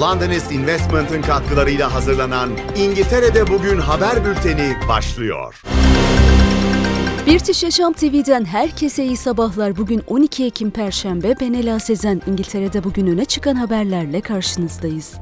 Londonist Investment'ın katkılarıyla hazırlanan İngiltere'de Bugün haber bülteni başlıyor. British Yaşam TV'den herkese iyi sabahlar. Bugün 12 Ekim Perşembe. Ben Ela Sezen. İngiltere'de bugün öne çıkan haberlerle karşınızdayız.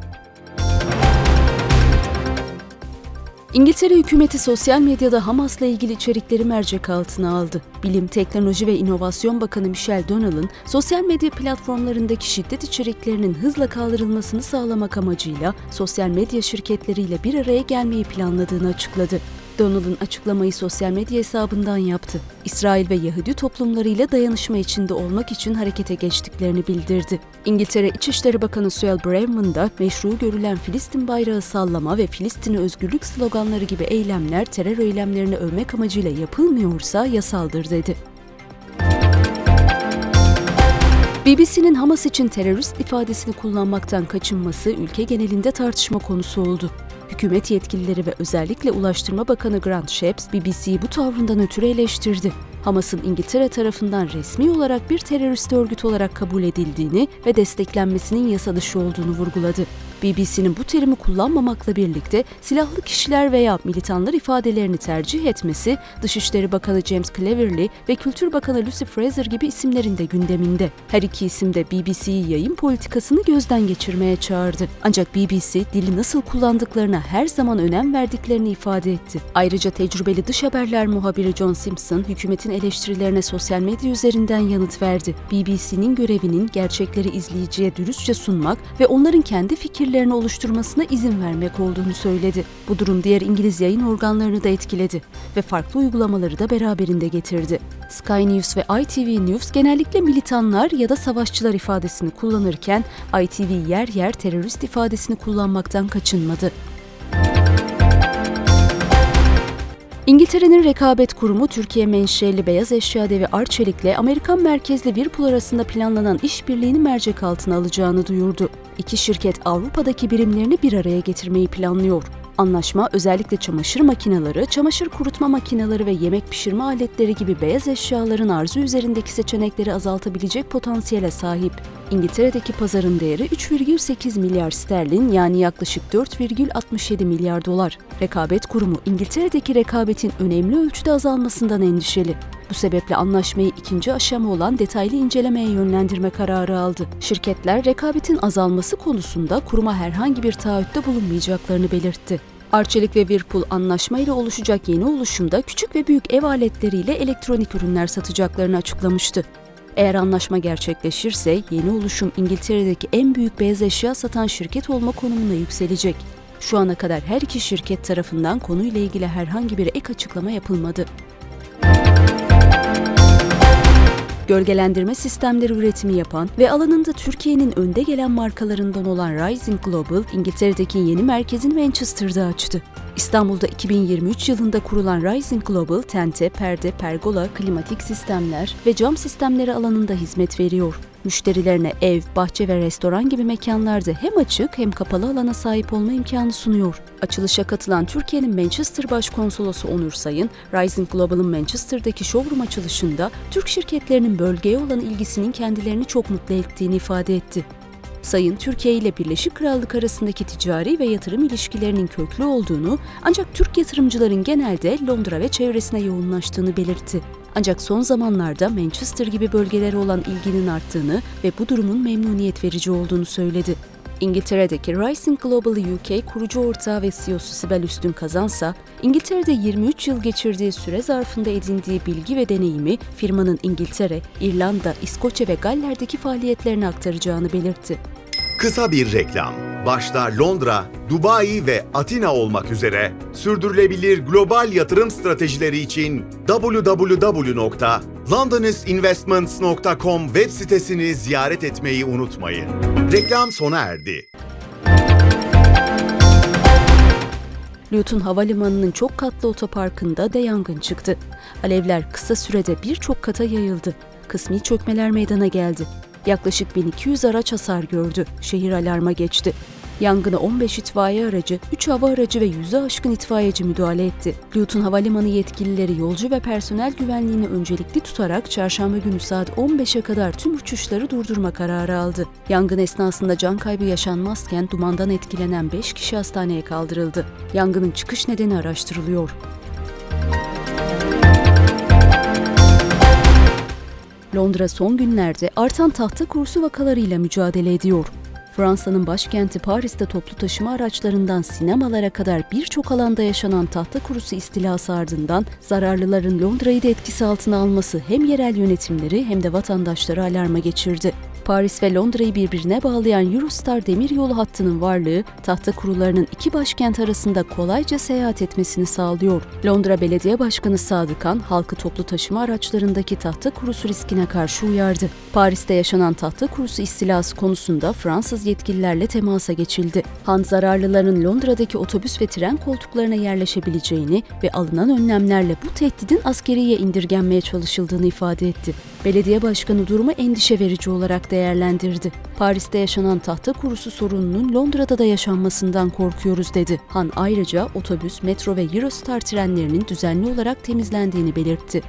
İngiltere hükümeti sosyal medyada Hamas'la ilgili içerikleri mercek altına aldı. Bilim, Teknoloji ve İnovasyon Bakanı Michel Donald'ın sosyal medya platformlarındaki şiddet içeriklerinin hızla kaldırılmasını sağlamak amacıyla sosyal medya şirketleriyle bir araya gelmeyi planladığını açıkladı. Donald'ın açıklamayı sosyal medya hesabından yaptı. İsrail ve Yahudi toplumlarıyla dayanışma içinde olmak için harekete geçtiklerini bildirdi. İngiltere İçişleri Bakanı Suel Braverman da meşru görülen Filistin bayrağı sallama ve Filistin'e özgürlük sloganları gibi eylemler terör eylemlerini övmek amacıyla yapılmıyorsa yasaldır dedi. BBC'nin Hamas için terörist ifadesini kullanmaktan kaçınması ülke genelinde tartışma konusu oldu. Hükümet yetkilileri ve özellikle Ulaştırma Bakanı Grant Shapps BBC'yi bu tavrından ötürü eleştirdi. Hamas'ın İngiltere tarafından resmi olarak bir terörist örgüt olarak kabul edildiğini ve desteklenmesinin yasa dışı olduğunu vurguladı. BBC'nin bu terimi kullanmamakla birlikte silahlı kişiler veya militanlar ifadelerini tercih etmesi Dışişleri Bakanı James Cleverly ve Kültür Bakanı Lucy Fraser gibi isimlerin de gündeminde. Her iki isim de BBC'yi yayın politikasını gözden geçirmeye çağırdı. Ancak BBC dili nasıl kullandıklarına her zaman önem verdiklerini ifade etti. Ayrıca tecrübeli dış haberler muhabiri John Simpson hükümetin eleştirilerine sosyal medya üzerinden yanıt verdi. BBC'nin görevinin gerçekleri izleyiciye dürüstçe sunmak ve onların kendi fikirlerini oluşturmasına izin vermek olduğunu söyledi. Bu durum diğer İngiliz yayın organlarını da etkiledi ve farklı uygulamaları da beraberinde getirdi. Sky News ve ITV News genellikle militanlar ya da savaşçılar ifadesini kullanırken ITV yer yer terörist ifadesini kullanmaktan kaçınmadı. İngiltere'nin rekabet kurumu Türkiye menşeli beyaz eşya devi Arçelik'le Amerikan merkezli Whirlpool arasında planlanan işbirliğini mercek altına alacağını duyurdu. İki şirket Avrupa'daki birimlerini bir araya getirmeyi planlıyor. Anlaşma özellikle çamaşır makineleri, çamaşır kurutma makineleri ve yemek pişirme aletleri gibi beyaz eşyaların arzu üzerindeki seçenekleri azaltabilecek potansiyele sahip. İngiltere'deki pazarın değeri 3,8 milyar sterlin yani yaklaşık 4,67 milyar dolar. Rekabet Kurumu İngiltere'deki rekabetin önemli ölçüde azalmasından endişeli. Bu sebeple anlaşmayı ikinci aşama olan detaylı incelemeye yönlendirme kararı aldı. Şirketler rekabetin azalması konusunda kuruma herhangi bir taahhütte bulunmayacaklarını belirtti. Arçelik ve Whirlpool anlaşmayla oluşacak yeni oluşumda küçük ve büyük ev aletleriyle elektronik ürünler satacaklarını açıklamıştı. Eğer anlaşma gerçekleşirse yeni oluşum İngiltere'deki en büyük beyaz eşya satan şirket olma konumuna yükselecek. Şu ana kadar her iki şirket tarafından konuyla ilgili herhangi bir ek açıklama yapılmadı. Gölgelendirme sistemleri üretimi yapan ve alanında Türkiye'nin önde gelen markalarından olan Rising Global, İngiltere'deki yeni merkezini Manchester'da açtı. İstanbul'da 2023 yılında kurulan Rising Global, tente, perde, pergola, klimatik sistemler ve cam sistemleri alanında hizmet veriyor. Müşterilerine ev, bahçe ve restoran gibi mekanlarda hem açık hem kapalı alana sahip olma imkanı sunuyor. Açılışa katılan Türkiye'nin Manchester Başkonsolosu Onur Sayın, Rising Global'ın Manchester'daki showroom açılışında Türk şirketlerinin bölgeye olan ilgisinin kendilerini çok mutlu ettiğini ifade etti. Sayın Türkiye ile Birleşik Krallık arasındaki ticari ve yatırım ilişkilerinin köklü olduğunu ancak Türk yatırımcıların genelde Londra ve çevresine yoğunlaştığını belirtti. Ancak son zamanlarda Manchester gibi bölgelere olan ilginin arttığını ve bu durumun memnuniyet verici olduğunu söyledi. İngiltere'deki Rising Global UK kurucu ortağı ve CEO'su Sibel Üstün Kazansa, İngiltere'de 23 yıl geçirdiği süre zarfında edindiği bilgi ve deneyimi firmanın İngiltere, İrlanda, İskoçya ve Galler'deki faaliyetlerini aktaracağını belirtti. Kısa bir reklam. Başta Londra, Dubai ve Atina olmak üzere sürdürülebilir global yatırım stratejileri için www.londonistinvestments.com web sitesini ziyaret etmeyi unutmayın. Reklam sona erdi. Luton Havalimanı'nın çok katlı otoparkında de yangın çıktı. Alevler kısa sürede birçok kata yayıldı. Kısmi çökmeler meydana geldi. Yaklaşık 1200 araç hasar gördü. Şehir alarma geçti. Yangına 15 itfaiye aracı, 3 hava aracı ve 100'e aşkın itfaiyeci müdahale etti. Luton Havalimanı yetkilileri yolcu ve personel güvenliğini öncelikli tutarak çarşamba günü saat 15'e kadar tüm uçuşları durdurma kararı aldı. Yangın esnasında can kaybı yaşanmazken dumandan etkilenen 5 kişi hastaneye kaldırıldı. Yangının çıkış nedeni araştırılıyor. Londra son günlerde artan tahta kursu vakalarıyla mücadele ediyor. Fransa'nın başkenti Paris'te toplu taşıma araçlarından sinemalara kadar birçok alanda yaşanan tahta kurusu istilası ardından zararlıların Londra'yı da etkisi altına alması hem yerel yönetimleri hem de vatandaşları alarma geçirdi. Paris ve Londra'yı birbirine bağlayan Eurostar demiryolu hattının varlığı, tahta kurularının iki başkent arasında kolayca seyahat etmesini sağlıyor. Londra Belediye Başkanı Sadıkan, halkı toplu taşıma araçlarındaki tahta kurusu riskine karşı uyardı. Paris'te yaşanan tahta kurusu istilası konusunda Fransız yetkililerle temasa geçildi. Han zararlıların Londra'daki otobüs ve tren koltuklarına yerleşebileceğini ve alınan önlemlerle bu tehdidin askeriye indirgenmeye çalışıldığını ifade etti. Belediye başkanı durumu endişe verici olarak değerlendirdi. Paris'te yaşanan tahta kurusu sorununun Londra'da da yaşanmasından korkuyoruz dedi. Han ayrıca otobüs, metro ve Eurostar trenlerinin düzenli olarak temizlendiğini belirtti.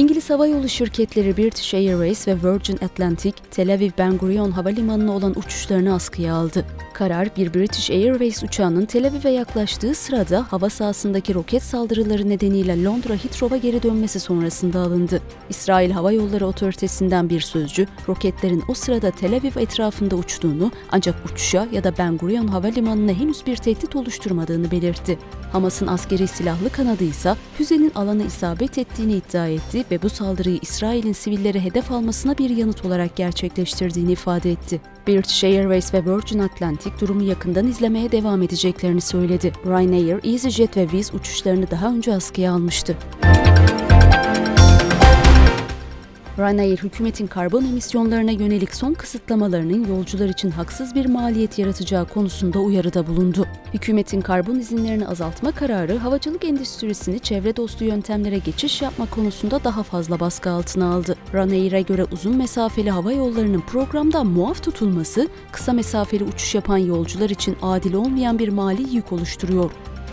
İngiliz hava yolu şirketleri British Airways ve Virgin Atlantic, Tel Aviv Ben Gurion Havalimanı'na olan uçuşlarını askıya aldı. Karar, bir British Airways uçağının Tel Aviv'e yaklaştığı sırada hava sahasındaki roket saldırıları nedeniyle Londra Heathrow'a geri dönmesi sonrasında alındı. İsrail Hava Yolları Otoritesi'nden bir sözcü, roketlerin o sırada Tel Aviv etrafında uçtuğunu ancak uçuşa ya da Ben Gurion Havalimanı'na henüz bir tehdit oluşturmadığını belirtti. Hamas'ın askeri silahlı kanadı ise füzenin alanı isabet ettiğini iddia etti ve bu saldırıyı İsrail'in sivilleri hedef almasına bir yanıt olarak gerçekleştirdiğini ifade etti. British Airways ve Virgin Atlantic durumu yakından izlemeye devam edeceklerini söyledi. Ryanair, EasyJet ve Wizz uçuşlarını daha önce askıya almıştı. Ryanair hükümetin karbon emisyonlarına yönelik son kısıtlamalarının yolcular için haksız bir maliyet yaratacağı konusunda uyarıda bulundu. Hükümetin karbon izinlerini azaltma kararı havacılık endüstrisini çevre dostu yöntemlere geçiş yapma konusunda daha fazla baskı altına aldı. Ryanair'e göre uzun mesafeli hava yollarının programdan muaf tutulması, kısa mesafeli uçuş yapan yolcular için adil olmayan bir mali yük oluşturuyor.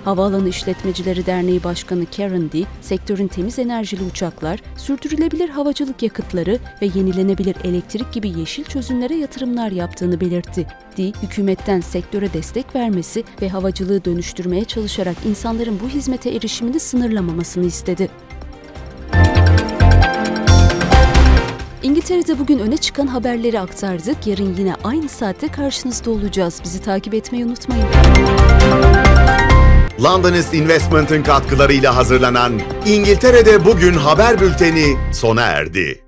Havaalanı İşletmecileri Derneği Başkanı Karen Dee, sektörün temiz enerjili uçaklar, sürdürülebilir havacılık yakıtları ve yenilenebilir elektrik gibi yeşil çözümlere yatırımlar yaptığını belirtti. Dee, hükümetten sektöre destek vermesi ve havacılığı dönüştürmeye çalışarak insanların bu hizmete erişimini sınırlamamasını istedi. İngiltere'de bugün öne çıkan haberleri aktardık. Yarın yine aynı saatte karşınızda olacağız. Bizi takip etmeyi unutmayın. Londonist Investment'ın katkılarıyla hazırlanan İngiltere'de Bugün haber bülteni sona erdi.